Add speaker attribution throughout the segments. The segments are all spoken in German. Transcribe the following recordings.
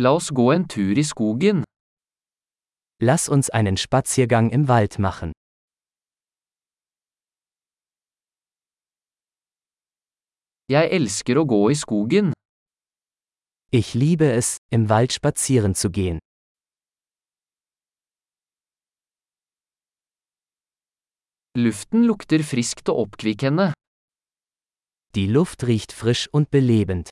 Speaker 1: La oss gå en tur i skogen.
Speaker 2: Lass uns einen Spaziergang im Wald machen.
Speaker 1: Jeg elsker å gå i skogen.
Speaker 2: Ich liebe es, im Wald spazieren zu gehen.
Speaker 1: Luften lukter friskt og oppkvikkende.
Speaker 2: Die Luft riecht frisch und belebend.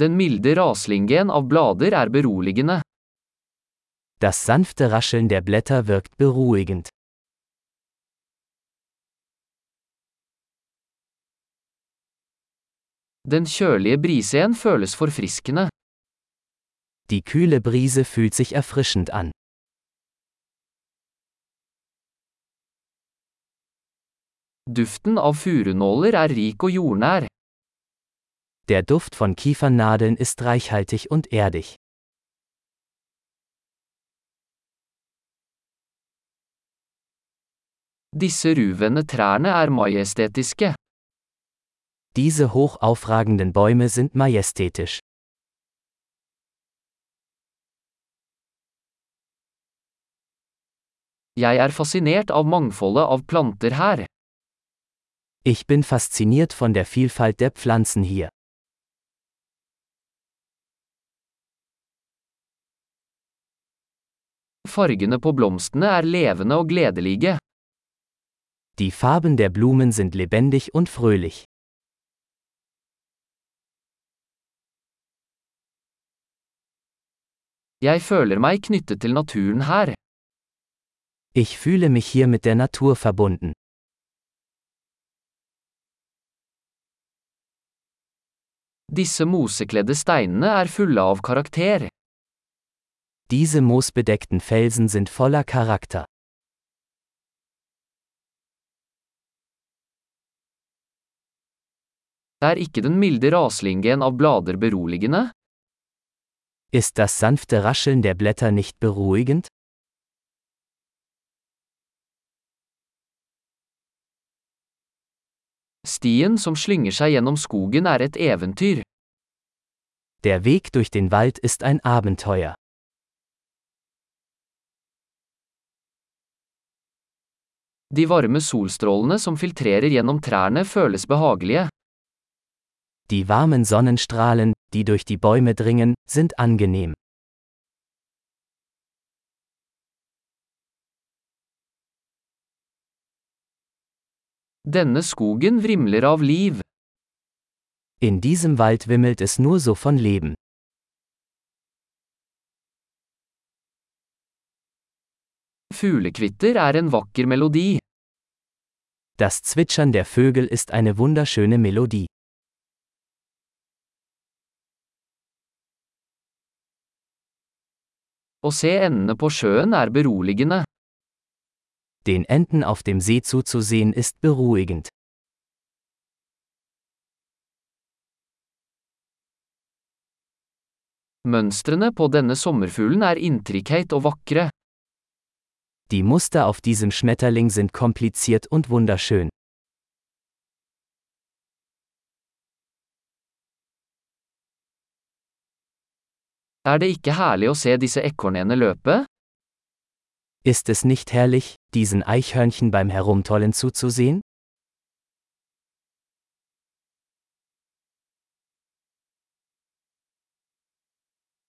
Speaker 1: Den milde raslingen av blader er beroligende.
Speaker 2: Das sanfte Rascheln der Blätter wirkt beruhigend.
Speaker 1: Den kjølige brisen føles forfriskende.
Speaker 2: Die kühle Brise fühlt sich erfrischend an.
Speaker 1: Duften av furunåler er rik og jordnær.
Speaker 2: Der Duft von Kiefernadeln ist reichhaltig und erdig.
Speaker 1: Disse ruvende trærne er majestetiske.
Speaker 2: Diese hoch aufragenden Bäume sind majestätisch.
Speaker 1: Jeg er fascinert av mangfoldet av planter her.
Speaker 2: Ich bin fasziniert von der Vielfalt der Pflanzen hier.
Speaker 1: Fargene på blomstene er levende og gledelige.
Speaker 2: Die Farben der Blumen sind lebendig und fröhlich.
Speaker 1: Jeg føler meg knyttet til naturen her.
Speaker 2: Ich fühle mich hier mit der Natur verbunden.
Speaker 1: Disse mosekledde steinene er fulle av karakter.
Speaker 2: Diese moosbedeckten Felsen sind voller Charakter.
Speaker 1: Er ikke den milde raslingen av blader beroligende?
Speaker 2: Ist das sanfte Rascheln der Blätter nicht beruhigend?
Speaker 1: Stien som slynger seg gjennom skogen er et eventyr.
Speaker 2: Der Weg durch den Wald ist ein Abenteuer.
Speaker 1: De varme solstrålene som filtrerer gjennom trærne føles behagelige.
Speaker 2: Die warmen Sonnenstrahlen, die durch die Bäume dringen, sind angenehm.
Speaker 1: Denne skogen vrimler av liv.
Speaker 2: In diesem Wald wimmelt es nur so von Leben.
Speaker 1: Fuglekvitter er en vakker melodi.
Speaker 2: Das Zwitschern der Vögel ist eine wunderschöne Melodie.
Speaker 1: Å se endene på sjøen er beroligende.
Speaker 2: Den Enten auf dem See zuzusehen ist beruhigend.
Speaker 1: Mønstrene på denne sommerfuglen er intrikate og vakre.
Speaker 2: Die Muster auf diesem Schmetterling sind kompliziert und wunderschön.
Speaker 1: Er det ikke herlig å se disse ekornene løpe?
Speaker 2: Ist es nicht herrlich, diesen Eichhörnchen beim Herumtollen zuzusehen?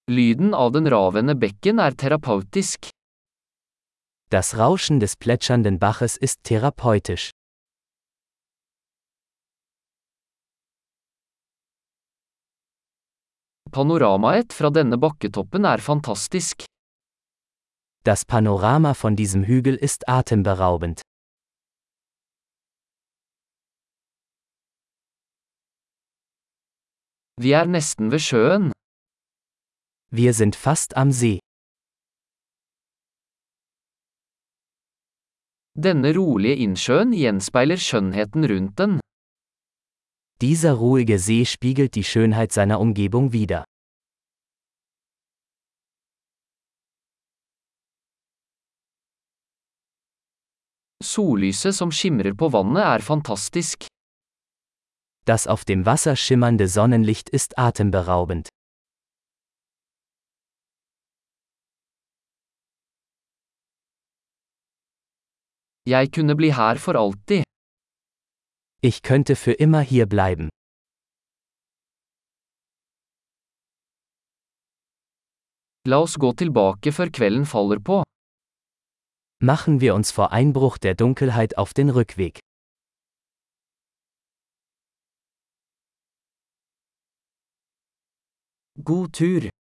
Speaker 1: Lyden av den ravende bekken er terapeutisk.
Speaker 2: Das Rauschen des plätschernden Baches ist therapeutisch.
Speaker 1: Panoramaet fra denne bakketoppen er fantastisk.
Speaker 2: Das Panorama von diesem Hügel ist atemberaubend.
Speaker 1: Vi er nesten ved sjøen.
Speaker 2: Wir sind fast am See.
Speaker 1: Denne rolige innsjøen gjenspeiler skjønnheten rundt den.
Speaker 2: Dieser ruhige See spiegelt die Schönheit seiner Umgebung wider.
Speaker 1: Sollyset som skimrer på vannet er fantastisk.
Speaker 2: Das auf dem Wasser schimmernde Sonnenlicht ist atemberaubend.
Speaker 1: Jeg kunne bli her for alltid.
Speaker 2: Ich könnte für immer hier bleiben.
Speaker 1: La oss gå tilbake før kvelden faller på.
Speaker 2: Machen wir uns vor Einbruch der Dunkelheit auf den Rückweg.
Speaker 1: God tur!